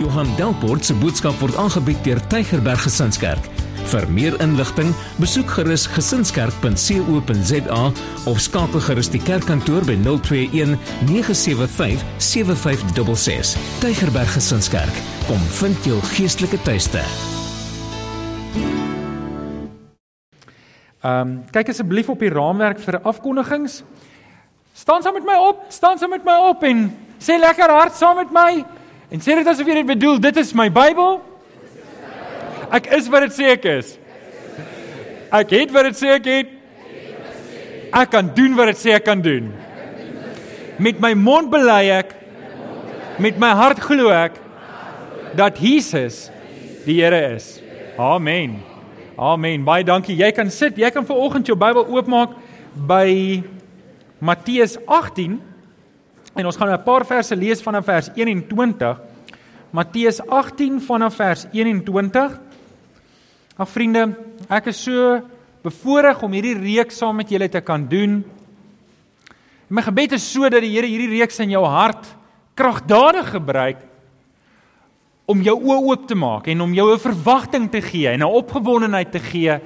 Johan Delport se boodskap word aangebied deur Tygerberg Gesinskerk. Vir meer inligting, besoek gerus gesinskerk.co.za of skakel gerus die kerkkantoor by 021 975 7566. Tygerberg Gesinskerk, kom vind jou geestelike tuiste. Ehm um, kyk asseblief op die raamwerk vir afkondigings. Staan saam met my op, staan saam met my op en sê lekker hard saam met my en sê dit asof jy dit bedoel. Dit is my Bybel. Ek is wat dit sê ek is. Ek het wat dit sê ek het. Ek kan doen wat dit sê ek kan doen. Met my mond bely ek met my hart glo ek dat Jesus die Here is. Amen. Amen. Baie dankie. Jy kan sit. Jy kan vanoggend jou Bybel oopmaak by Matteus 18 en ons gaan 'n paar verse lees vanaf vers 21. Matteus 18 vanaf vers 21. Ag vriende, ek is so bevoorreg om hierdie reeks saam met julle te kan doen. My gebed is sodat die Here hierdie reeks in jou hart kragtadig gebruik om jou oë oop te maak en om jou 'n verwagting te gee en 'n opgewondenheid te gee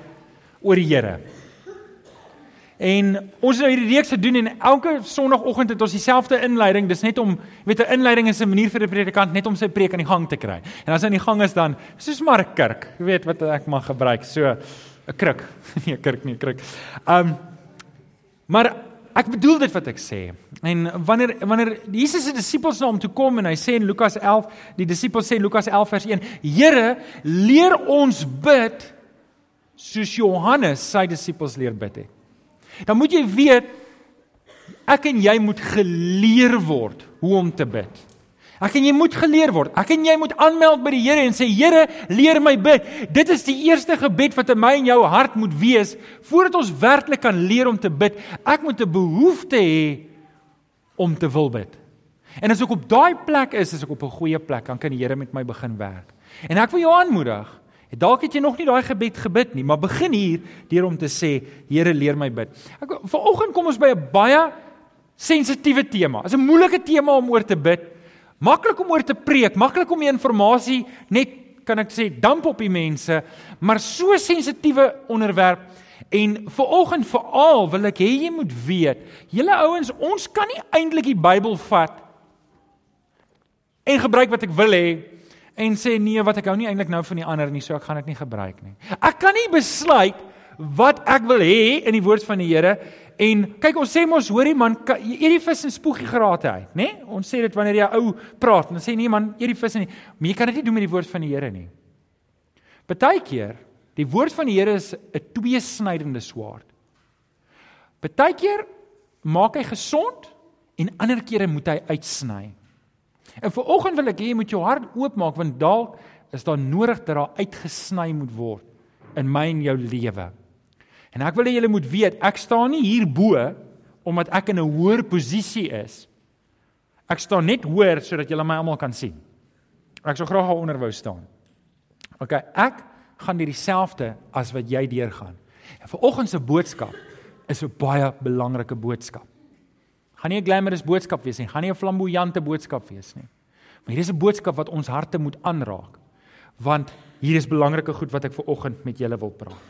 oor die Here. En ons het nou hierdie reeks gedoen en elke sonoggend het ons dieselfde inleiding. Dis net om, weet 'n inleiding is 'n manier vir 'n predikant net om sy preek aan die gang te kry. En as hy aan die gang is dan, soos maar 'n kerk, weet wat ek mag gebruik, so 'n kruk. Nee, 'n kerk nie, 'n kruk. Um maar ek bedoel dit wat ek sê. En wanneer wanneer Jesus se disippels na hom toe kom en hy sê in Lukas 11, die disippels sê Lukas 11 vers 1: "Here, leer ons bid soos Johannes sy disippels leer bid het." Dan moet jy weet ek en jy moet geleer word hoe om te bid. Ek en jy moet geleer word. Ek en jy moet aanmeld by die Here en sê Here, leer my bid. Dit is die eerste gebed wat in my en jou hart moet wees voordat ons werklik kan leer om te bid. Ek moet 'n behoefte hê om te wil bid. En as ek op daai plek is, is ek op 'n goeie plek, dan kan die Here met my begin werk. En ek wil jou aanmoedig Dalk het jy nog nie daai gebed gebid nie, maar begin hier deur om te sê, Here leer my bid. Ek vanoggend kom ons by 'n baie sensitiewe tema. Dit is 'n moeilike tema om oor te bid. Maklik om oor te preek, maklik om die inligting net kan ek sê damp op die mense, maar so sensitiewe onderwerp en vanoggend veral wil ek hê jy moet weet, julle ouens, ons kan nie eintlik die Bybel vat en gebruik wat ek wil hê en sê nee, wat ek hou nie eintlik nou van die ander nie, so ek gaan dit nie gebruik nie. Ek kan nie besluit wat ek wil hê in die woord van die Here en kyk ons sê mos hoorie man, eet die vis en spoeg die grate uit, nê? Nee? Ons sê dit wanneer jy ou praat en dan sê nee man, eet die vis en nie, maar jy kan dit nie doen met die woord van die Here nie. Partykeer, die woord van die Here is 'n tweesnydende swaard. Partykeer maak hy gesond en ander kere moet hy uitsny. En vir oggend wil ek hê jy moet jou hart oopmaak want dalk is daar nodig dat daar uitgesny moet word in my en jou lewe. En ek wil hê julle moet weet, ek staan nie hier bo omdat ek in 'n hoër posisie is. Ek staan net hoër sodat julle my almal kan sien. Ek sou graag daaronder wou staan. OK, ek gaan deur dieselfde as wat jy deurgaan. En vir oggend se boodskap is 'n baie belangrike boodskap gaan nie 'n glamorous boodskap wees nie, gaan nie 'n flamboyante boodskap wees nie. Maar hier is 'n boodskap wat ons harte moet aanraak. Want hier is belangrike goed wat ek ver oggend met julle wil praat.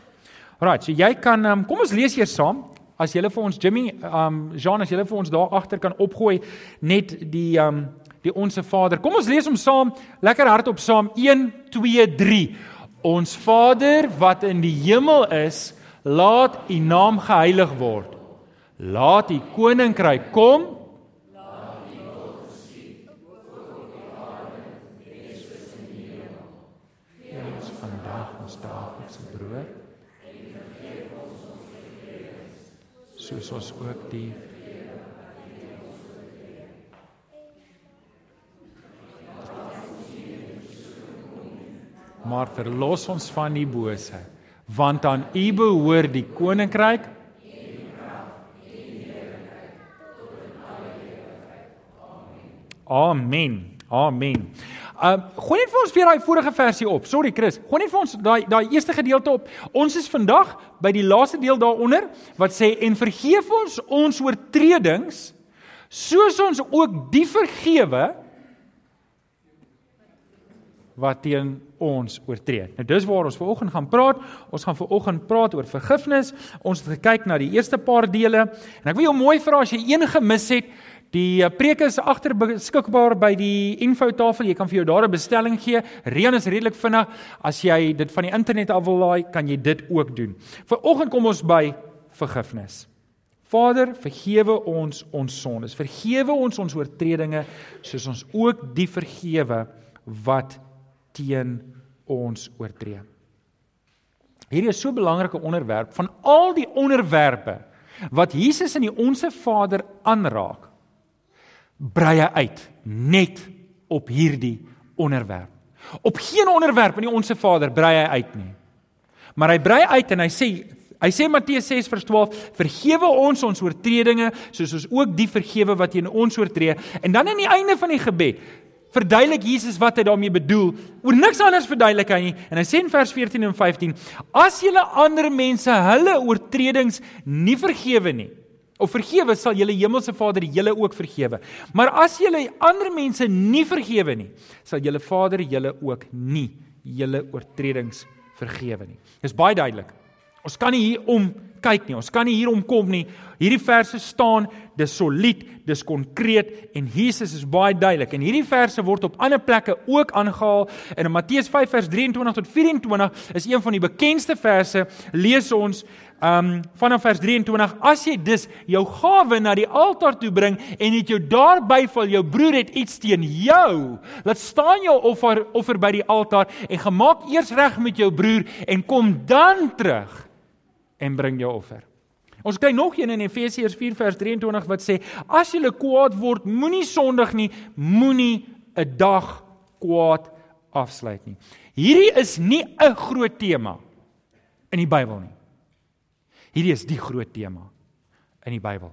Alraai, so jy kan um, kom ons lees eers saam. As julle vir ons Jimmy, um Jean, as julle vir ons daar agter kan opgooi net die um die onsse Vader. Kom ons lees hom saam, lekker hardop saam. 1 2 3. Ons Vader wat in die hemel is, laat U naam geheilig word. Laat die koninkryk kom. Laat die wil geskied op aarde soos in die hemel. Gee ons vandag ons daaglikse brood en vergeef ons ons vergifnis soos ons ook die Maar verlos ons van die bose, want aan U behoort die koninkryk Amen. Amen. Um gooi net vir ons weer daai vorige versie op. Sorry Chris. Gooi net vir ons daai daai eerste gedeelte op. Ons is vandag by die laaste deel daaronder wat sê en vergeef ons ons oortredings soos ons ook die vergewe wat teen ons oortree. Nou dis waar ons vanoggend gaan praat. Ons gaan vanoggend praat oor vergifnis. Ons het gekyk na die eerste paar dele en ek wil jou mooi vra as jy een gemis het, die eh, preek is agter beskikbaar by die infotafel. Jy kan vir jou daar 'n bestelling gee. Reën is redelik vinnig. As jy dit van die internet af wil laai, kan jy dit ook doen. Vanoggend kom ons by vergifnis. Vader, vergewe ons ons sondes. Vergewe ons ons oortredinge soos ons ook die vergewe wat teen ons oortree. Hierdie is so 'n belangrike onderwerp van al die onderwerpe wat Jesus in die Onse Vader aanraak. Brei hy uit net op hierdie onderwerp. Op geen onderwerp in die Onse Vader brei hy uit nie. Maar hy brei uit en hy sê hy sê Matteus 6:12 vergewe ons ons oortredinge soos ons ook die vergewe wat teen ons oortree en dan aan die einde van die gebed verduidelik Jesus wat hy daarmee bedoel. Oor niks anders verduidelik hy nie. En hy sê in vers 14 en 15: As julle ander mense hulle oortredings nie vergewe nie, of vergewe sal julle hemelse Vader julle ook vergewe. Maar as julle ander mense nie vergewe nie, sal julle Vader julle ook nie julle oortredings vergewe nie. Dis baie duidelik. Ons kan nie hier om kyk nie. Ons kan nie hier omkom nie. Hierdie verse staan, dis solied, dis konkreet en Jesus is baie duidelik. En hierdie verse word op ander plekke ook aangehaal. In Matteus 5 vers 23 tot 24 is een van die bekendste verse. Lees ons um vanaf vers 23 as jy dus jou gawe na die altaar toe bring en dit jou daarby val jou broer het iets teen jou laat staan jou offer offer by die altaar en gemaak eers reg met jou broer en kom dan terug en bring jou offer. Ons kry nog een in Efesiërs 4 vers 23 wat sê as jy kwaad word, moenie sondig nie, moenie 'n dag kwaad afsluit nie. Hierdie is nie 'n groot tema in die Bybel nie. Hierdie is die groot tema in die Bybel.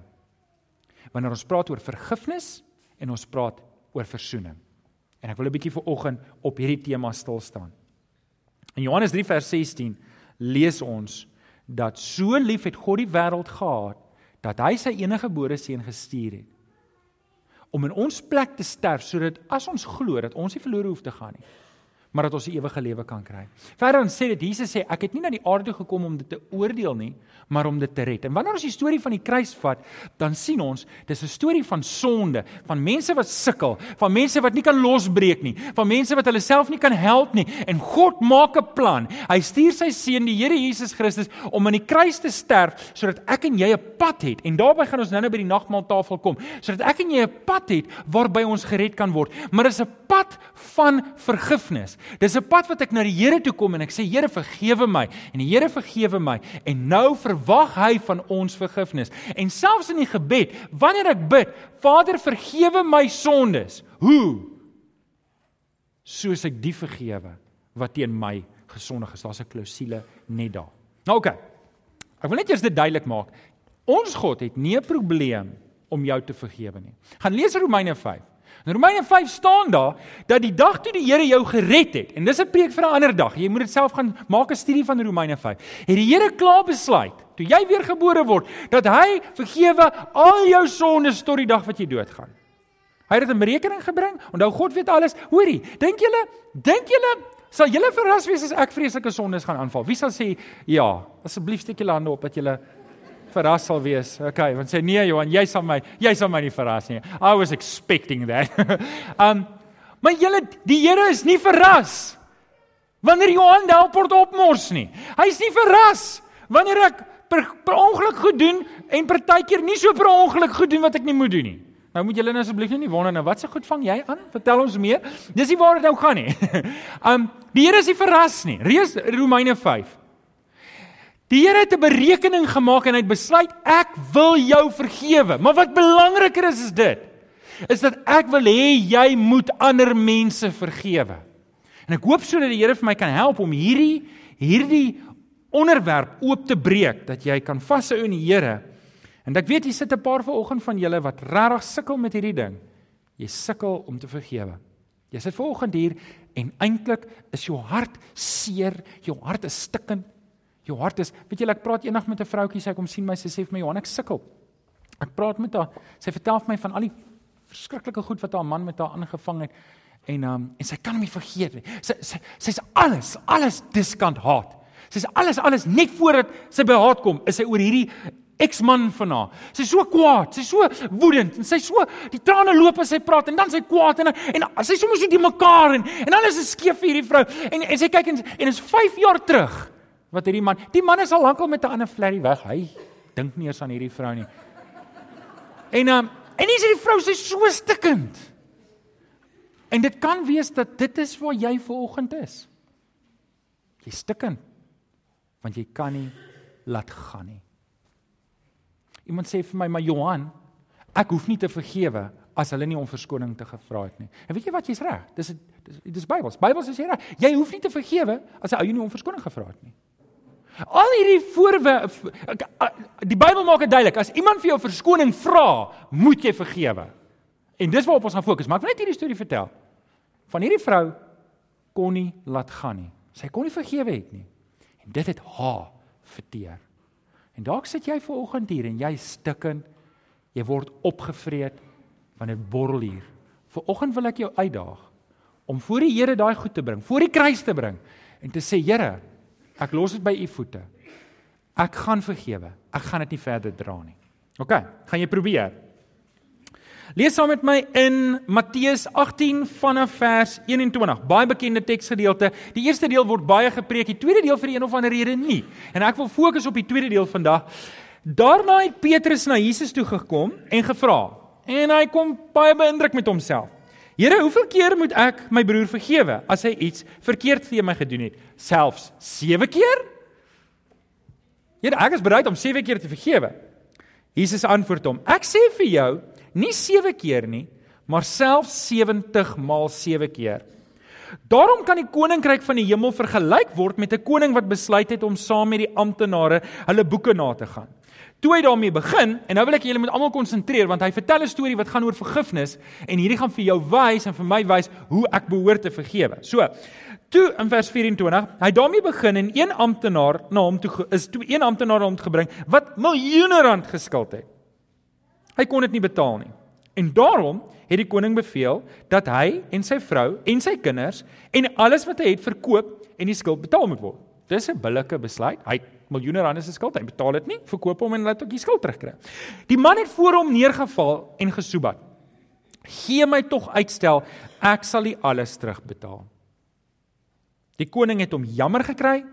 Wanneer ons praat oor vergifnis en ons praat oor verzoening. En ek wil 'n bietjie vir oggend op hierdie tema stil staan. In Johannes 3 vers 16 lees ons dat so lief het God die wêreld gehad dat hy sy enige gebore seun gestuur het om in ons plek te sterf sodat as ons glo dat ons nie verlore hoef te gaan nie maar dat ons ewige lewe kan kry. Verder dan sê dit Jesus sê ek het nie na die aarde gekom om dit te oordeel nie, maar om dit te red. En wanneer ons die storie van die kruis vat, dan sien ons dis 'n storie van sonde, van mense wat sukkel, van mense wat nie kan losbreek nie, van mense wat hulle self nie kan help nie en God maak 'n plan. Hy stuur sy seun die Here Jesus Christus om aan die kruis te sterf sodat ek en jy 'n pad het. En daarbey gaan ons nou-nou by die nagmaaltafel kom, sodat ek en jy 'n pad het waarby ons gered kan word. Maar dis 'n pad van vergifnis. Dis 'n pad wat ek na die Here toe kom en ek sê Here vergewe my en die Here vergewe my en nou verwag hy van ons vergifnis. En selfs in die gebed, wanneer ek bid, Vader vergewe my sondes. Hoe? Soos ek die vergewe wat teen my gesondig is. Daar's 'n klousule net daar. Nou oké. Okay. Ek wil net eers dit duidelik maak. Ons God het nie 'n probleem om jou te vergewe nie. Gaan lees Romeine 5. In Romeine 5 staan daar dat die dag toe die Here jou gered het, en dis 'n preek vir 'n ander dag. Jy moet dit self gaan maak 'n studie van Romeine 5. Het die Here klaar besluit toe jy weer gebore word dat hy vergewe al jou sondes tot die dag wat jy doodgaan. Hy het dit in berekening gebring. Onthou God weet alles. Hoorie, dink julle, dink julle sal julle verras wees as ek vreeslike sondes gaan aanval? Wie sal sê ja? Asseblief steek julle hande op dat julle verras sal wees. Okay, want sê nee Johan, jy sal my jy sal my nie verras nie. I was expecting that. um maar julle die Here is nie verras wanneer Johan Delport opmors nie. Hy's nie verras wanneer ek per, per ongeluk goed doen en partykeer nie so per ongeluk goed doen wat ek nie moet doen nie. Nou moet julle nou asseblief nie wonder nou wat se goed vang jy aan? Vertel ons meer. Dis nie waar dit nou gaan nie. um die Here is nie verras nie. Reus Romeine 5. Die Here het 'n berekening gemaak en hy het besluit ek wil jou vergewe. Maar wat belangriker is is dit is dat ek wil hê jy moet ander mense vergewe. En ek hoop sodat die Here vir my kan help om hierdie hierdie onderwerp oop te breek dat jy kan vashou in die Here. En ek weet jy sit 'n paar vanoggend van julle wat regtig sukkel met hierdie ding. Jy sukkel om te vergewe. Jy sit vanoggend hier en eintlik is jou hart seer, jou hart is stikkend. Jou hart is, weet jy, ek praat eendag met 'n vroutjie, sy kom sien my, sy sê vir my, "Johan, ek sukkel." Ek praat met haar. Sy vertel vir my van al die verskriklike goed wat haar man met haar aangevang het. En um en sy kan hom nie vergeet nie. Sy sy sy's alles, alles diskant haat. Sy's alles alles net voordat sy by haat kom, is sy oor hierdie eksman van haar. Sy's so kwaad, sy's so woedend en sy's so die trane loop as sy praat en dan sy kwaad en en sy sommer so die mekaar en en alles is skeef vir hierdie vrou. En en sy kyk en en is 5 jaar terug wat hierdie man, die man is al lankal met 'n ander flerry weg. Hy dink nie eens aan hierdie vrou nie. En um, en hier is die vrou sy so stikkend. En dit kan wees dat dit is waar jy vanoggend is. Jy stikkend want jy kan nie laat gaan nie. Iemand sê vir my, "Maar Johan, ek hoef nie te vergewe as hulle nie om verskoning te gevra het nie." En weet jy wat? Jy's reg. Dis dis dis Bybels. Bybels sê reg. Jy hoef nie te vergewe as 'n ou jou nie om verskoning gevra het nie. Al hierdie voorwerpe die Bybel maak dit duidelik, as iemand vir jou verskoning vra, moet jy vergewe. En dis waarop ons gaan fokus. Maar ek wil net hierdie storie vertel. Van hierdie vrou kon nie laat gaan nie. Sy kon nie vergewe het nie. En dit het haar verteer. En dalk sit jy ver oggend hier en jy stikken. Jy word opgevreet van 'n borrel hier. Ver oggend wil ek jou uitdaag om voor die Here daai goed te bring, voor die kruis te bring en te sê Here, ek los dit by u voete. Ek gaan vergewe. Ek gaan dit nie verder dra nie. OK, gaan jy probeer? Lees saam met my in Matteus 18 vanaf vers 21. Baie bekende teksgedeelte. Die eerste deel word baie gepreek, die tweede deel vir een of ander rede nie. En ek wil fokus op die tweede deel vandag. Daarna het Petrus na Jesus toe gekom en gevra. En hy kom baie beïndruk met homself. Here, hoeveel keer moet ek my broer vergewe as hy iets verkeerd teen my gedoen het? Selfs 7 keer? Here, ek is bereid om 7 keer te vergewe. Jesus antwoord hom: Ek sê vir jou, nie 7 keer nie, maar selfs 70 maal 7 keer. Daarom kan die koninkryk van die hemel vergelyk word met 'n koning wat besluit het om saam met die amptenare hulle boeke na te gaan. Toe hy daarmee begin, en nou wil ek julle moet almal konsentreer want hy vertel 'n storie wat gaan oor vergifnis en hierdie gaan vir jou wys en vir my wys hoe ek behoort te vergewe. So, toe in vers 24, hy daarmee begin en een amptenaar na hom toe is toe een amptenaar na hom gebring wat miljoene rand geskuld het. Hy kon dit nie betaal nie. En daarom het die koning beveel dat hy en sy vrou en sy kinders en alles wat hy het verkoop en die skuld betaal moet word. Dis 'n billike besluit. Hy miljoene rande se skuld, hy betaal dit nie, verkoop hom en laat ook die skuld terugkry. Die man het voor hom neergeval en gesoebat. Gee my tog uitstel, ek sal die alles terugbetaal. Die koning het hom jammer gekry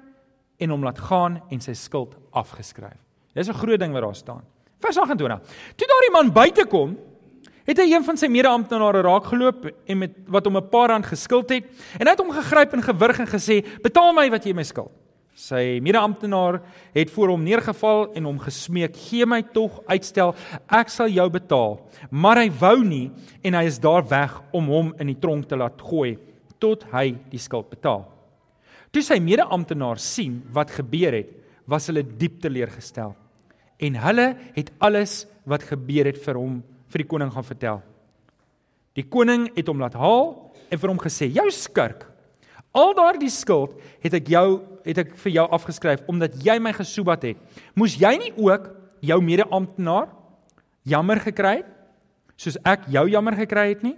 en hom laat gaan en sy skuld afgeskryf. Dis 'n groot ding wat daar staan. Vers 28. Toe daardie man buite kom, het hy een van sy mede-amptenare raakgeloop en met wat hom 'n paar rand geskuld het, en hy het hom gegryp en gewurg en gesê: "Betaal my wat jy my skuld." Sy mede-amptenaar het voor hom neergeval en hom gesmeek: "Gee my tog uitstel, ek sal jou betaal." Maar hy wou nie en hy is daar weg om hom in die tronk te laat gooi tot hy die skuld betaal. Toe sy mede-amptenaar sien wat gebeur het, was hulle diep teleurgestel en hulle het alles wat gebeur het vir hom vir die koning gaan vertel. Die koning het hom laat haal en vir hom gesê: "Jou skurk, al daardie skuld het ek jou het ek vir jou afgeskryf omdat jy my gesoebat het. Moes jy nie ook jou mede-amptenaar jammer gekry het soos ek jou jammer gekry het nie?"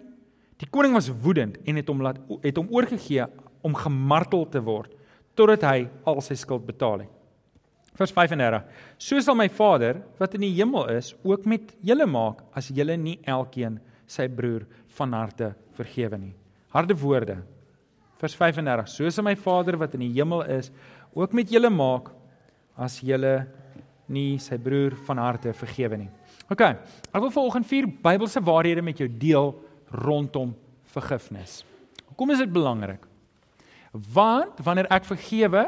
Die koning was woedend en het hom laat het hom oorgegee om gemartel te word totdat hy al sy skuld betaal het. Vers 35. So sal my Vader wat in die hemel is ook met julle maak as julle nie elkeen sy broer van harte vergewe nie. Harde woorde. Vers 35. So sal my Vader wat in die hemel is ook met julle maak as julle nie sy broer van harte vergewe nie. OK. Ek wil vanoggend vier Bybelse waarhede met jou deel rondom vergifnis. Hoekom is dit belangrik? Want wanneer ek vergewe,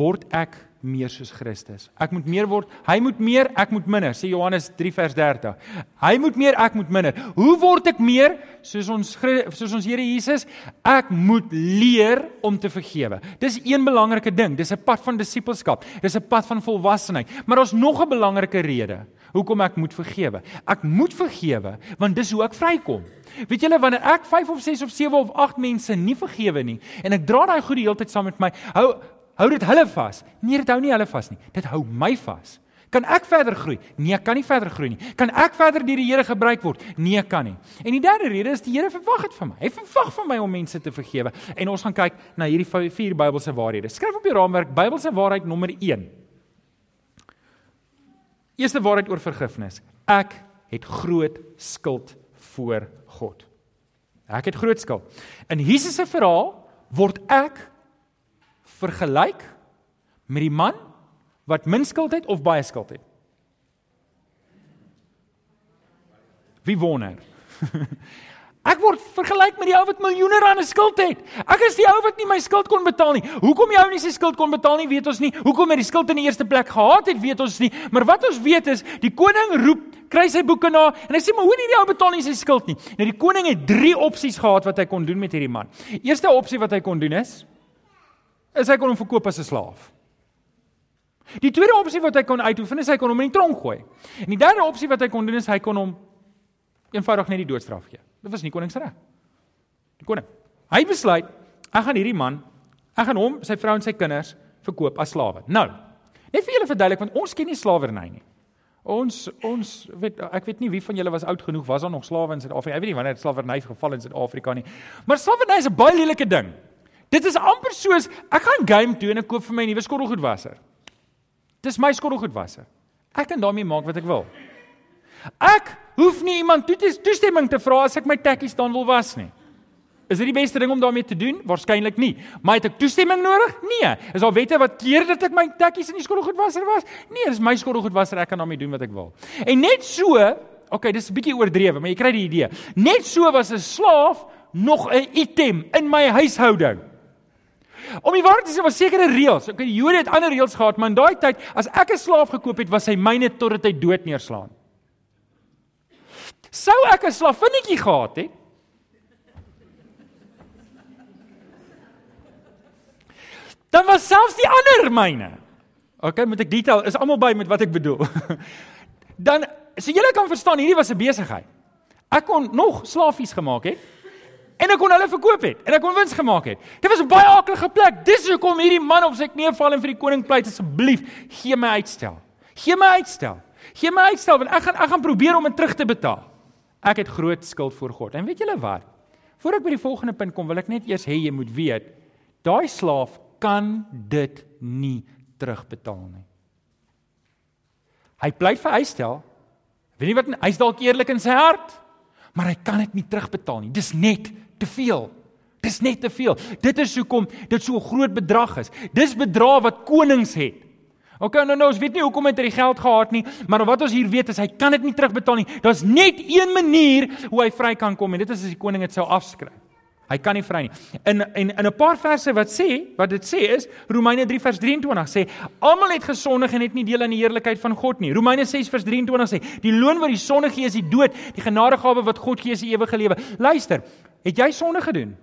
word ek meer soos Christus. Ek moet meer word. Hy moet meer, ek moet minder, sê Johannes 3 vers 30. Hy moet meer, ek moet minder. Hoe word ek meer soos ons soos ons Here Jesus? Ek moet leer om te vergewe. Dis een belangrike ding. Dis 'n pad van disippelskap. Dis 'n pad van volwassenheid. Maar daar's nog 'n belangrike rede hoekom ek moet vergewe. Ek moet vergewe want dis hoe ek vrykom. Weet julle wanneer ek 5 of 6 of 7 of 8 mense nie vergewe nie en ek dra daai goeie heeltyd saam met my, hou hou dit hulle vas. Nee, dit hou nie hulle vas nie. Dit hou my vas. Kan ek verder groei? Nee, ek kan nie verder groei nie. Kan ek verder deur die Here gebruik word? Nee, ek kan nie. En die derde rede is die Here verwag dit van my. Hy verwag van my om mense te vergewe. En ons gaan kyk na hierdie vier Bybelse waarhede. Skryf op die raamwerk Bybelse waarheid nommer 1. Eerste waarheid oor vergifnis. Ek het groot skuld voor God. Ek het groot skuld. In Jesus se verhaal word ek vergelyk met die man wat min skuld het of baie skuld het? Wie wonder? Ek word vergelyk met die ou wat miljoene rande skuld het. Ek is die ou wat nie my skuld kon betaal nie. Hoekom die ou nie sy skuld kon betaal nie, weet ons nie. Hoekom hy die skuld in die eerste plek gehad het, weet ons nie. Maar wat ons weet is, die koning roep, kry sy boeke na en hy sê, "Maar hoe het hierdie ou betaal nie sy skuld nie?" Nou die koning het 3 opsies gehad wat hy kon doen met hierdie man. Eerste opsie wat hy kon doen is is hy kon hom verkoop as 'n slaaf. Die tweede opsie wat hy kon uitoefen is hy kon hom in die tronk gooi. En die derde opsie wat hy kon doen is hy kon hom eenvoudig net die doodstraf gee. Dit was nie koning se reg. Die koning. Hy besluit, ek gaan hierdie man, ek gaan hom, sy vrou en sy kinders verkoop as slawe. Nou, net vir julle verduidelik want ons ken nie slawerny nie. Ons ons weet ek weet nie wie van julle was oud genoeg was daar nog slawe in Suid-Afrika. Ek weet nie wanneer slawerny geval in Suid-Afrika nie. Maar slawerny is 'n baie lelike ding. Dit is amper soos ek gaan game toe en ek koop vir my 'n nuwe skottelgoedwasser. Dis my skottelgoedwasser. Ek kan daarmee maak wat ek wil. Ek hoef nie iemand toe te toestemming te vra as ek my tekkies dan wil was nie. Is dit die beste ding om daarmee te doen? Waarskynlik nie. Maar het ek toestemming nodig? Nee. Is daar wette wat keer dat ek my tekkies in die skottelgoedwasser was? Nee, dis my skottelgoedwasser, ek kan daarmee doen wat ek wil. En net so, okay, dis 'n bietjie oordrewe, maar jy kry die idee. Net so was 'n slaaf nog 'n item in my huishouding. Om die waarheid te sê, was sekere reëls. Okay, die Jode het ander reëls gehad, maar in daai tyd, as ek 'n slaaf gekoop het, was hy myne totdat hy dood neerslaan. Sou ek 'n slavinnetjie gehad het, dan was selfs die ander myne. Okay, moet ek detail, is almal by met wat ek bedoel. dan so julle kan verstaan, hierdie was 'n besigheid. Ek kon nog slafies gemaak het en ek kon hulle verkoop het en ek kon wins gemaak het. Dit was 'n baie aardige plek. Dis hoekom hierdie man op sy knieë val en vir die koning pleit asseblief, gee my uitstel. Gee my uitstel. Gee my uitstel want ek gaan ek gaan probeer om dit terug te betaal. Ek het groot skuld voor God. En weet julle wat? Voordat ek by die volgende punt kom, wil ek net eers hê jy moet weet, daai slaaf kan dit nie terugbetaal nie. Hy pleit vir uitstel. Weet nie wat hy's dalk eerlik in sy hart, maar hy kan dit nie terugbetaal nie. Dis net te veel. Dis net te veel. Dit is hoekom dit so 'n groot bedrag is. Dis bedrag wat konings het. OK, nou nou, ons weet nie hoekom hy dit geld gehad nie, maar wat ons hier weet is hy kan dit nie terugbetaal nie. Daar's net een manier hoe hy vry kan kom en dit is as die koning dit sou afskryf. Hy kan nie vry nie. In en in 'n paar verse wat sê, wat dit sê is Romeine 3 vers 23 sê almal het gesondig en het nie deel aan die heerlikheid van God nie. Romeine 6 vers 23 sê die loon wat die sonde gee is die dood, die genadegawe wat God gee is die ewige lewe. Luister, Het jy sonde gedoen?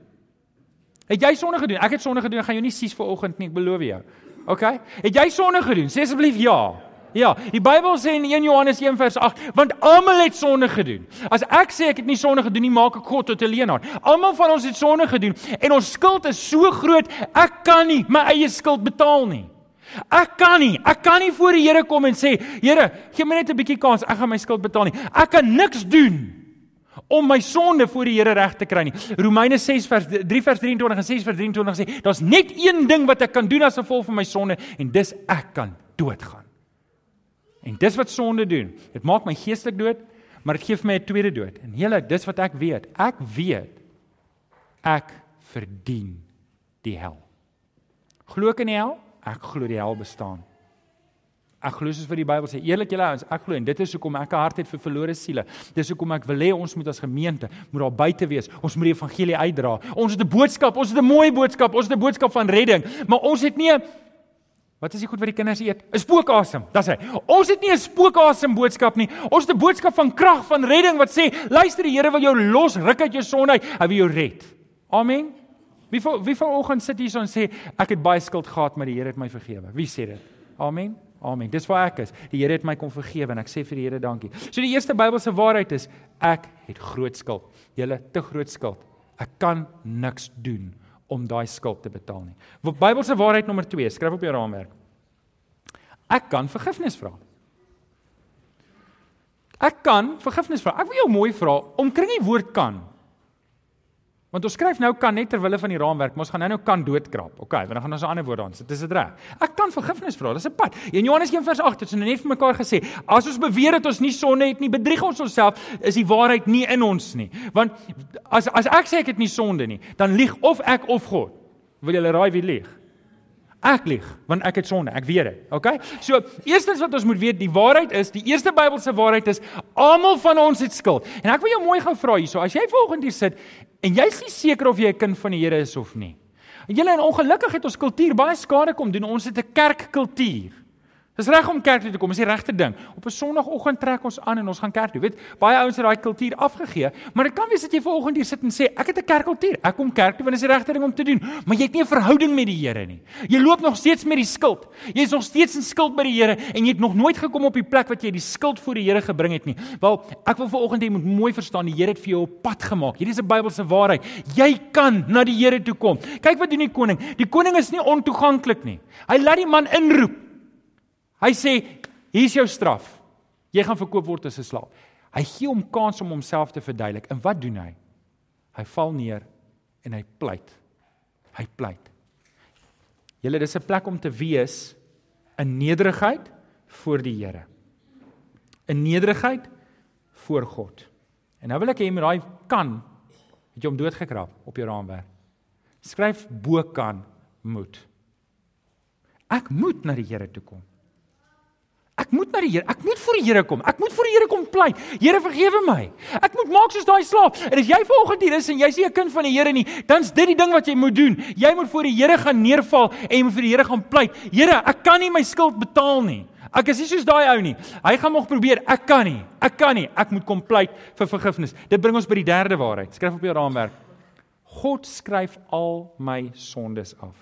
Het jy sonde gedoen? Ek het sonde gedoen. Ek gaan jou nie sies vanoggend nie, ek beloof jou. OK? Het jy sonde gedoen? Sê asseblief ja. Ja, die Bybel sê in 1 Johannes 1 vers 8, want almal het sonde gedoen. As ek sê ek het nie sonde gedoen nie, maak ek God tot 'n leenaar. Almal van ons het sonde gedoen en ons skuld is so groot, ek kan nie my eie skuld betaal nie. Ek kan nie, ek kan nie voor die Here kom en sê, Here, gee my net 'n bietjie kans, ek gaan my skuld betaal nie. Ek kan niks doen om my sonde voor die Here reg te kry nie. Romeine 6 vers 3 vers 23 en 6 vers 23 sê, daar's net een ding wat ek kan doen as gevolg van my sonde en dis ek kan doodgaan. En dis wat sonde doen. Dit maak my geestelik dood, maar dit gee vir my 'n tweede dood. En hele, dis wat ek weet. Ek weet ek verdien die hel. Glo ek in die hel? Ek glo die hel bestaan. Ek glo soos wat die Bybel sê, eerlik julle ouens, ek glo en dit is hoekom ek 'n hart het vir verlore siele. Dis hoekom ek wil hê ons moet as gemeente moet daar buite wees. Ons moet die evangelie uitdra. Ons het 'n boodskap, ons het 'n mooi boodskap, ons het 'n boodskap van redding, maar ons het nie 'n Wat is die goed wat die kinders eet? 'n Spookasem. Dis hy. Ons het nie 'n spookasem boodskap nie. Ons het 'n boodskap van krag, van redding wat sê, luister, die Here wil jou los, ruk uit jou sonde uit, hy wil jou red. Amen. Wie van wie vanoggend sit hier en sê ek het baie skuld gehad, maar die Here het my vergewe. Wie sê dit? Amen. Amen. Dis waar ek is. Die Here het my kom vergewe en ek sê vir die Here dankie. So die eerste Bybelse waarheid is ek het groot skuld. Julle te groot skuld. Ek kan niks doen om daai skuld te betaal nie. Bybelse waarheid nommer 2, skryf op jou raamwerk. Ek kan vergifnis vra. Ek kan vergifnis vra. Ek wil jou mooi vra, omkring die woord kan. Want ons skryf nou kan net ter wille van die raamwerk, maar ons gaan nou nou kan doodkrap. OK, want dan gaan ons 'n ander woord aan sit. Dis dit reg. Ek kan vergifnis vra. Dis 'n pad. In Johannes 1 vers 8 het ons net vir mekaar gesê, as ons beweer dat ons nie sonde het nie, bedrieg ons onsself, is die waarheid nie in ons nie. Want as as ek sê ek het nie sonde nie, dan lieg of ek of God. Wil julle raai wie lieg? Ek lieg want ek het sonde, ek weet dit. Okay? So, eerstens wat ons moet weet, die waarheid is, die eerste Bybelse waarheid is almal van ons het skuld. En ek wil jou mooi gou vra hierso, as jy volgende hier sit en jy's nie seker of jy 'n kind van die Here is of nie. Julle en ongelukkig het ons kultuur baie skade kom doen. Ons het 'n kerkkultuur. Dis reg om kerk toe te kom, is die regte ding. Op 'n Sondagoggend trek ons aan en ons gaan kerk toe. Weet, baie ouens het daai kultuur afgegee, maar dit kan wees dat jy vanoggend hier sit en sê, ek het 'n kerkkultuur. Ek kom kerk toe want dit is die regte ding om te doen, maar jy het nie 'n verhouding met die Here nie. Jy loop nog steeds met die skuld. Jy is nog steeds in skuld by die Here en jy het nog nooit gekom op die plek wat jy die skuld voor die Here gebring het nie. Wel, ek wil vanoggend hê jy moet mooi verstaan, die Here het vir jou 'n pad gemaak. Hierdie is 'n Bybelse waarheid. Jy kan na die Here toe kom. Kyk wat doen die koning. Die koning is nie ontoeganklik nie. Hy laat die man inroep. Hy sê, hier's jou straf. Jy gaan verkoop word as 'n slaaf. Hy gee hom kans om homself te verduidelik. En wat doen hy? Hy val neer en hy pleit. Hy pleit. Julle dis 'n plek om te wees in nederigheid voor die Here. In nederigheid voor God. En nou wil ek hê jy moet daai kan het jy hom doodgekrap op jou raamwerk. Skryf bo kan moet. Ek moet na die Here toe kom. Ek moet na die Here. Ek moet voor die Here kom. Ek moet voor die Here kom pleit. Here vergewe my. Ek moet maak soos daai slaaf. En as jy vanoggend hier is en jy's nie 'n kind van die Here nie, dan's dit die ding wat jy moet doen. Jy moet voor die Here gaan neerval en jy moet vir die Here gaan pleit. Here, ek kan nie my skuld betaal nie. Ek is nie soos daai ou nie. Hy gaan nog probeer. Ek kan nie. Ek kan nie. Ek moet kom pleit vir vergifnis. Dit bring ons by die derde waarheid. Skryf op jou raamwerk. God skryf al my sondes af.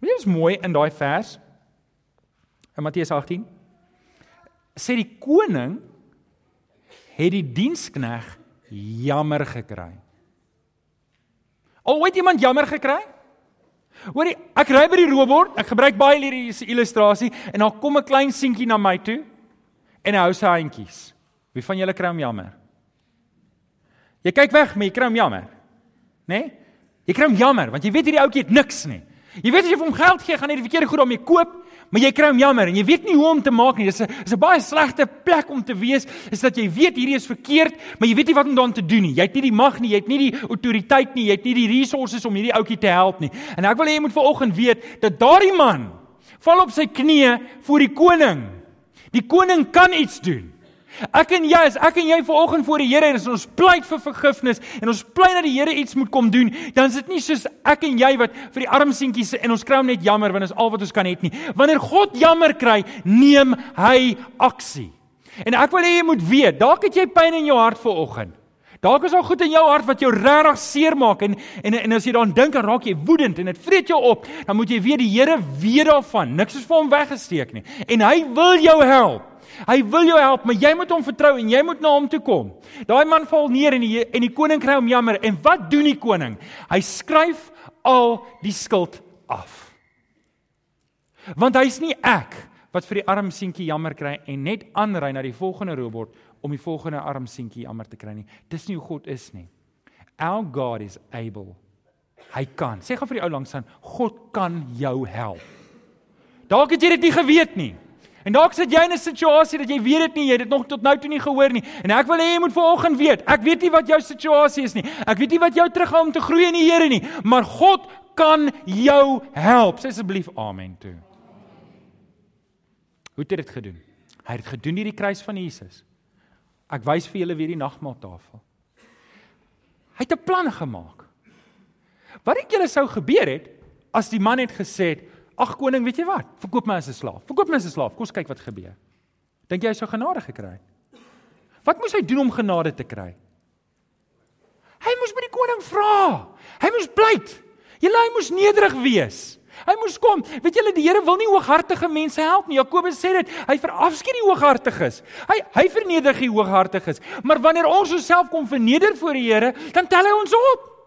Wat is mooi in daai vers? In Matteus 18 sê die koning het die dienskneg jammer gekry. Al ooit iemand jammer gekry? Hoorie, ek ry by die robot, ek gebruik baie hierdie illustrasie en dan kom 'n klein seentjie na my toe en hy hou sy handjies. Wie van julle kry hom jammer? Jy kyk weg, maar jy kry hom jammer. Né? Nee? Jy kry hom jammer want jy weet hierdie ouetjie het niks nie. Jy weet as jy vir hom geld gee, gaan hy die verkeerde goed daarmee koop maar jy kry hom jammer en jy weet nie hoe om te maak nie. Dis 'n is 'n baie slegte plek om te wees, is dat jy weet hierdie is verkeerd, maar jy weet nie wat om daaraan te doen nie. Jy het nie die mag nie, jy het nie die autoriteit nie, jy het nie die resources om hierdie ouetjie te help nie. En ek wil hê jy moet vanoggend weet dat daardie man val op sy knieë voor die koning. Die koning kan iets doen. Ek en jy, as ek en jy vanoggend voor die Here is en ons pleit vir vergifnis en ons pleit dat die Here iets moet kom doen, dan is dit nie soos ek en jy wat vir die arm seentjies en ons kry hom net jammer want dit is al wat ons kan het nie. Wanneer God jammer kry, neem hy aksie. En ek wil hê jy moet weet, dalk het jy pyn in jou hart vanoggend. Dalk is daar goed in jou hart wat jou regtig seermaak en en en as jy daaraan dink, dan raak jy woedend en dit vreet jou op. Dan moet jy weet die Here weet daarvan. Niks is vir hom weggesteek nie. En hy wil jou help. Hy wil jou help, maar jy moet hom vertrou en jy moet na hom toe kom. Daai man val neer en die en die koning kry hom jammer. En wat doen die koning? Hy skryf al die skuld af. Want hy's nie ek wat vir die arm seentjie jammer kry en net aanry na die volgende robot om die volgende arm seentjie jammer te kry nie. Dis nie hoe God is nie. Our God is able. Hy kan. Sê gou vir die ou langs aan, God kan jou help. Dalk het jy dit nie geweet nie. En dalk sit jy in 'n situasie dat jy weet dit nie, jy het dit nog tot nou toe nie gehoor nie. En ek wil hê jy moet vanoggend weet, ek weet nie wat jou situasie is nie. Ek weet nie wat jou terughou om te groei in die Here nie, maar God kan jou help. Sê asseblief amen toe. Hoe het hy dit gedoen? Hy het dit gedoen deur die kruis van Jesus. Ek wys vir julle weer die nagmaaltafel. Hy het 'n plan gemaak. Wat dink julle sou gebeur het as die man het gesê het Ag koning, weet jy wat? Verkoop my as 'n slaaf. Verkoop my as 'n slaaf. Kom ons kyk wat gebeur. Dink jy hy sou genade gekry het? Wat moes hy doen om genade te kry? Hy moes by die koning vra. Hy moes pleit. Julle hy moes nederig wees. Hy moes kom. Weet julle die Here wil nie hooghartige mense help nie. Jakobus sê dit. Hy verafskiet die hooghartiges. Hy hy verneder die hooghartiges. Maar wanneer ons onsself kom verneder voor die Here, dan tel hy ons op.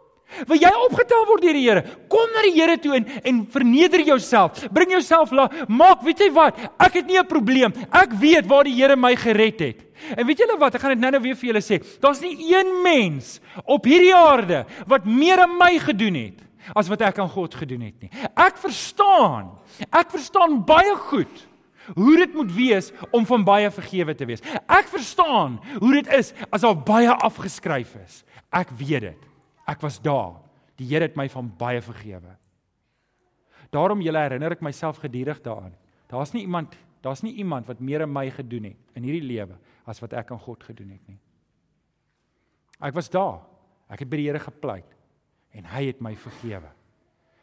Wil jy opgetel word deur die Here? Kom na die Here toe en en verneder jouself. Bring jouself laag. Maak, weet jy wat? Ek het nie 'n probleem. Ek weet waar die Here my gered het. En weet julle wat? Ek gaan dit nou-nou weer vir julle sê. Daar's nie een mens op hierdie aarde wat meer aan my gedoen het as wat ek aan God gedoen het nie. Ek verstaan. Ek verstaan baie goed hoe dit moet wees om van baie vergewe te wees. Ek verstaan hoe dit is as daar baie afgeskryf is. Ek weet dit. Ek was daar. Die Here het my van baie vergewe. Daarom julle herinner ek myself gedurig daaraan. Daar's nie iemand, daar's nie iemand wat meer aan my gedoen het in hierdie lewe as wat ek aan God gedoen het nie. Ek was daar. Ek het by die Here gepleit en hy het my vergewe.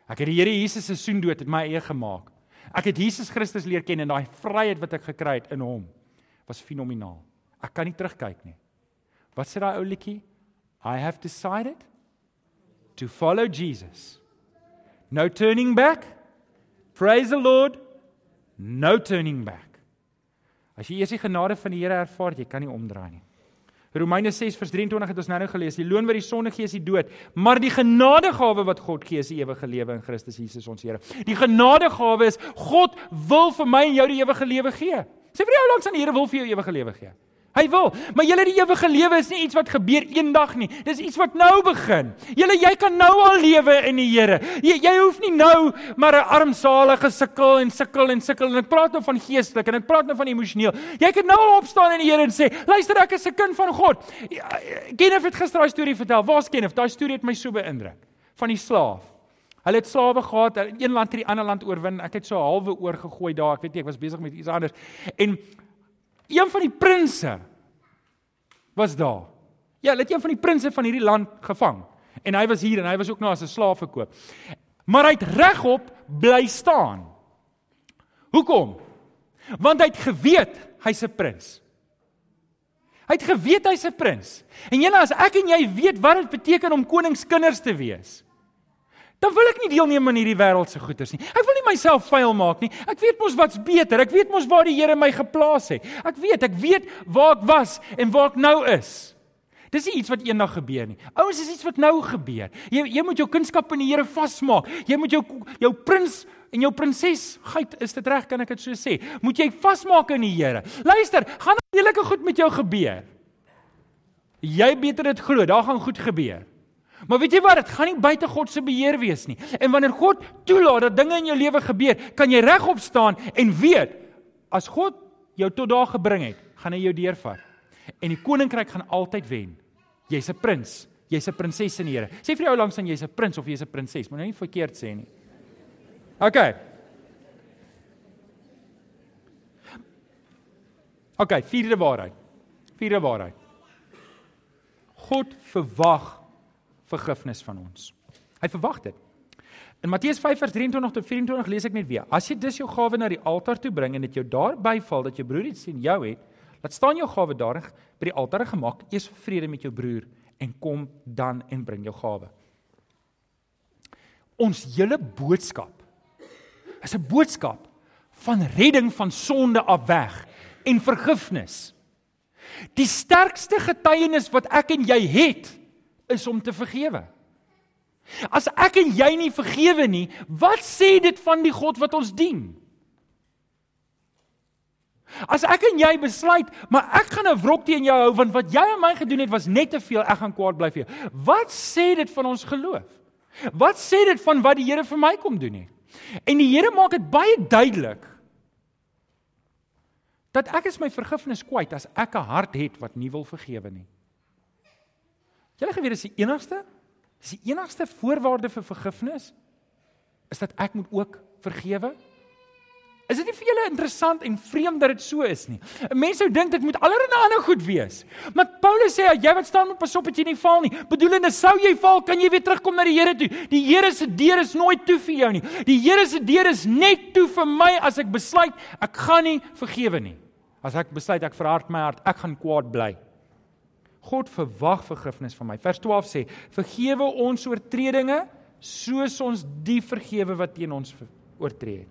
Ek het die Here Jesus se soendood het my eie gemaak. Ek het Jesus Christus leer ken en daai vryheid wat ek gekry het in hom was fenomenaal. Ek kan nie terugkyk nie. Wat sê daai ou liedjie? I have decided to follow Jesus. No turning back. Praise the Lord. No turning back. As jy eers die genade van die Here ervaar, jy kan nie omdraai nie. Romeine 6 vers 23 het ons nou-nou gelees. Die loon wat die sonde gee is die dood, maar die genadegawe wat God gee is die ewige lewe in Christus Jesus ons Here. Die genadegawe is God wil vir my en jou die ewige lewe gee. Sê vir jou langs aan die Here wil vir jou ewige lewe gee. Hy wil, maar julle die ewige lewe is nie iets wat gebeur eendag nie. Dis iets wat nou begin. Julle jy kan nou al lewe in die Here. Jy jy hoef nie nou maar 'n armsalige sukkel en sukkel en sukkel en ek praat nou van geestelik en ek praat nou van emosioneel. Jy kan nou al opstaan in die Here en sê, "Luister, ek is 'n kind van God." Kenneth het gister daai storie vertel. Waar's Kenneth? Daai storie het my so beïndruk van die slaaf. Hulle het slawe gehad, een land het die ander land oorwin. Ek het so halwe oor gegooi daar. Ek weet nie, ek was besig met iets anders. En een van die prinse was daar. Ja, hulle het een van die prinses van hierdie land gevang. En hy was hier en hy was ook nou as 'n slaaf verkoop. Maar hy het regop bly staan. Hoekom? Want hy het geweet hy's 'n prins. Hy het geweet hy's 'n prins. En julle as ek en jy weet wat dit beteken om koningskinders te wees, dan wil ek nie deelneem aan hierdie wêreldse goeders nie. Ek wil nie myself vuil maak nie. Ek weet mos wat's beter. Ek weet mos waar die Here my geplaas het. Ek weet, ek weet waar ek was en waar ek nou is. Dis nie iets wat eendag gebeur nie. Ouens, dis iets wat nou gebeur. Jy jy moet jou kunskap in die Here vasmaak. Jy moet jou jou prins en jou prinses, geit, is dit reg kan ek dit so sê? Moet jy vasmaak in die Here. Luister, gaan redelike goed met jou gebeur. Jy beter dit glo, daar gaan goed gebeur. Maar weet jy wat, dit gaan nie buite God se beheer wees nie. En wanneer God toelaat dat dinge in jou lewe gebeur, kan jy regop staan en weet as God jou tot daar gebring het, gaan hy jou deurvat. En die koninkryk gaan altyd wen. Jy's 'n prins, jy's 'n prinses in die Here. Sê vir jou langs aan jy's 'n prins of jy's 'n prinses, moet nou verkeerd sê nie. OK. OK, vierde waarheid. Vierde waarheid. God verwag vergifnis van ons. Hy verwag dit. In Matteus 5:23 tot 24 lees ek net weer: As jy dus jou gawe na die altaar toe bring en dit jou daar byval dat jou broer iets sien jou het, laat staan jou gawe daar by die altaar gemaak, eers vrede met jou broer en kom dan en bring jou gawe. Ons hele boodskap is 'n boodskap van redding van sonde af weg en vergifnis. Die sterkste getuienis wat ek en jy het, is om te vergewe. As ek en jy nie vergewe nie, wat sê dit van die God wat ons dien? As ek en jy besluit, maar ek gaan 'n wrok teen jou hou want wat jy aan my gedoen het was net te veel, ek gaan kwaad bly vir jou. Wat sê dit van ons geloof? Wat sê dit van wat die Here vir my kom doen het? En die Here maak dit baie duidelik dat ek is my vergifnis kwyt as ek 'n hart het wat nie wil vergewe nie. Julle geweet is die enigste is die enigste voorwaarde vir vergifnis is dat ek moet ook vergewe. Is dit nie vir julle interessant en vreemd dat dit so is nie? Mense sou dink dit moet allerlei ander goed wees. Maar Paulus sê jy wat staan moet pas op dat jy nie val nie. Bedoelende sou jy val, kan jy weer terugkom na die Here toe. Die Here se deur is nooit toe vir jou nie. Die Here se deur is net toe vir my as ek besluit ek gaan nie vergewe nie. As ek besluit ek verhard my hart, ek gaan kwaad bly. God verwag vergifnis van my. Vers 12 sê: "Vergewe ons oortredinge soos ons die vergewe wat teen ons oortree het."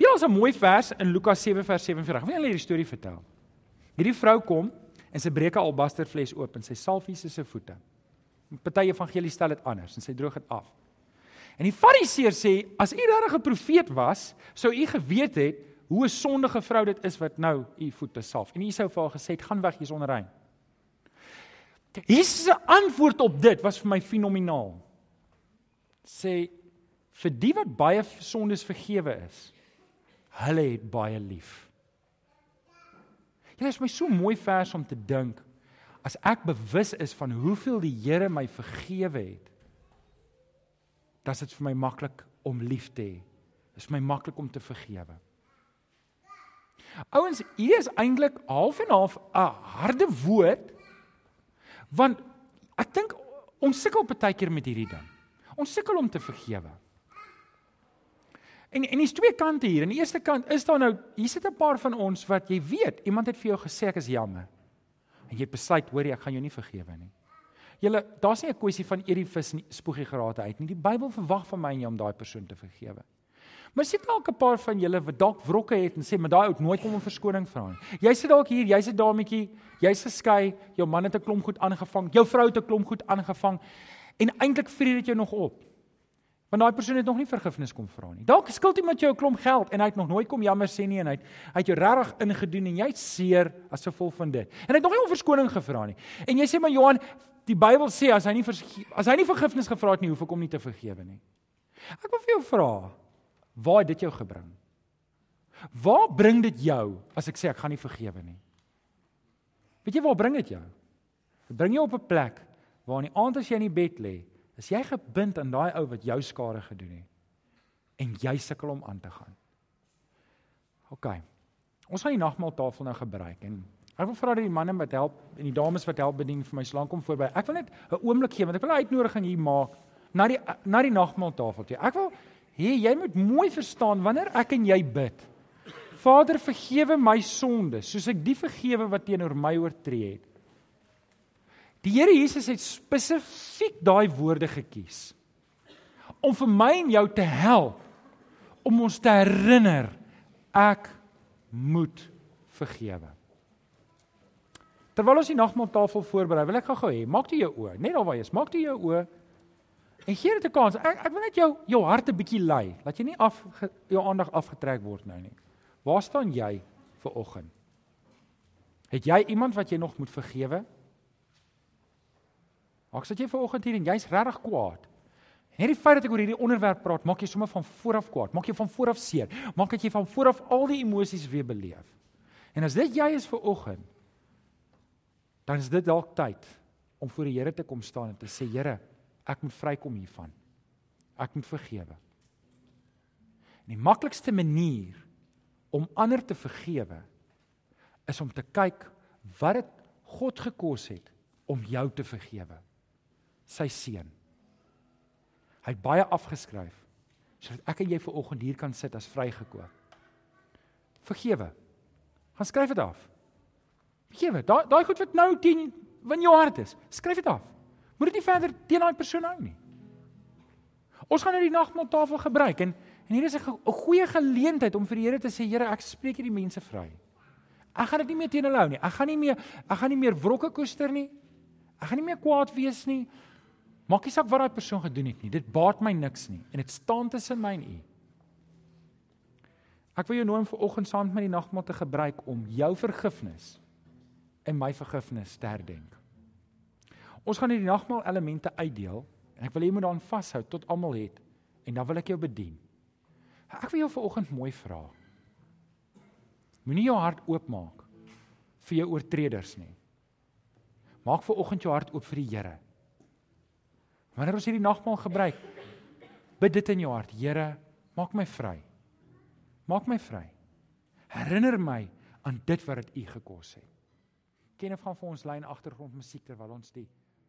Hier is 'n mooi vers in Lukas 7 vers 47. Ek wil julle hierdie storie vertel. Hierdie vrou kom en sy breek 'n albaster fles oop en sy salf Jesus se voete. Party evangelie stel dit anders en sy droog dit af. En die Fariseer sê as u regtig 'n profeet was, sou u geweet het hoe 'n sondige vrou dit is wat nou u voete salf. En u sou vir haar gesê het gaan weg is onrein. Jesus se antwoord op dit was vir my fenomenaal. Sê vir die wat baie sondes vergewe is, hulle het baie lief. Dit is my so mooi vers om te dink as ek bewus is van hoeveel die Here my vergewe het. Dan is dit vir my maklik om lief te hê. Dit is my maklik om te vergewe. Ouens, hier is eintlik half en half 'n harde woord want ek dink ons sukkel baie keer met hierdie ding. Ons sukkel om te vergewe. En en dis twee kante hier. Aan die eerste kant is daar nou hier sit 'n paar van ons wat jy weet, iemand het vir jou gesê ek is jammer. En jy besluit, hoor jy, ek gaan jou nie vergewe nie. Julle, daar's nie 'n kwessie van eet die vis nie, spoegie geraad uit nie. Die Bybel verwag van my en jou om daai persoon te vergewe. Maar sit dalk 'n paar van julle wat dalk wrokke het en sê, "Maar daai ou nooit kom om verskoning vra nie." Jy sit dalk hier, jy's 'n dametjie, jy's geskei, jou man het 'n klomp goed aangevang, jou vrou het 'n klomp goed aangevang en eintlik vreet dit jou nog op. Want daai persoon het nog nie vergifnis kom vra nie. Dalk skuld iemand jou 'n klomp geld en hy het nog nooit kom jammer sê nie en hy het hy het jou regtig ingedoen en jy't seer as gevolg van dit. En hy het nog nie om verskoning gevra nie. En jy sê maar Johan, die Bybel sê as hy nie as hy nie vergifnis gevra het nie, hoef ek hom nie te vergewe nie. Ek wil vir jou vra, waar het dit jou gebring? Waar bring dit jou as ek sê ek gaan nie vergewe nie? Weet jy waar bring dit jou? Dit bring jou op 'n plek waar in die aand as jy in die bed lê, Is jy gebind aan daai ou wat jou skade gedoen het en jy sukkel om aan te gaan? OK. Ons gaan die nagmaaltafel nou gebruik en ek wil vra dat die manne wat help en die dames wat help bedien vir my slank kom voorby. Ek wil net 'n oomblik gee want ek wil 'n uitnodiging hier maak na die na die nagmaaltafel toe. Ek wil hê jy moet mooi verstaan wanneer ek en jy bid. Vader vergewe my sondes soos ek die vergewe wat teenoor my oortree het. Die Here Jesus het spesifiek daai woorde gekies om vir my en jou te help om ons te herinner ek moet vergewe. Terwyl ons die nagmaaltafel voorberei, wil ek gou-gou hê, maak toe jou oë, net daar waar jy is, maak toe jou oë en gee dit 'n kans. Ek ek wil net jou jou hart 'n bietjie lei, laat jy nie af jou aandag afgetrek word nou nie. Waar staan jy vir oggend? Het jy iemand wat jy nog moet vergewe? Maak sit jy ver oggend hier en jy's regtig kwaad. Net die feit dat ek oor hierdie onderwerp praat, maak jy sommer van vooraf kwaad, maak jy van vooraf seer, maak dat jy van vooraf al die emosies weer beleef. En as dit jy is vir oggend, dan is dit dalk tyd om voor die Here te kom staan en te sê Here, ek moet vrykom hiervan. Ek moet vergewe. En die maklikste manier om ander te vergewe is om te kyk wat dit God gekos het om jou te vergewe sy seun. Hy het baie afgeskryf sodat ek en jy ver oggend hier kan sit as vrygekoop. Vergewe. Gaan skryf dit af. Vergewe. Daai daai goed wat nou teen in jou hart is, skryf dit af. Moet dit nie verder teen daai persoon hou nie. Ons gaan nou die nagmaaltafel gebruik en en hier is 'n goeie geleentheid om vir die Here te sê Here, ek spreek hierdie mense vry. Ek gaan dit nie meer teen hulle hou nie. Ek gaan nie meer ek gaan nie meer wrokke koester nie. Ek gaan nie meer kwaad wees nie. Maak nie saak wat daai persoon gedoen het nie. Dit baat my niks nie en dit staan tussen my en u. Ek wil jou nooi om vanoggend saam met my die nagmaal te gebruik om jou vergifnis en my vergifnis te herdenk. Ons gaan hierdie nagmaal elemente uitdeel en ek wil hê jy moet daaraan vashou tot almal het en dan wil ek jou bedien. Ek wil jou vanoggend mooi vra. Moenie jou hart oopmaak vir jou oortreders nie. Maak vanoggend jou hart oop vir die Here. Wanneer ons hierdie nagmaal gebruik, bid dit in jou hart, Here, maak my vry. Maak my vry. Herinner my aan dit wat dit U gekos het. Ken of gaan vir ons lyn agtergrond musiek terwyl ons die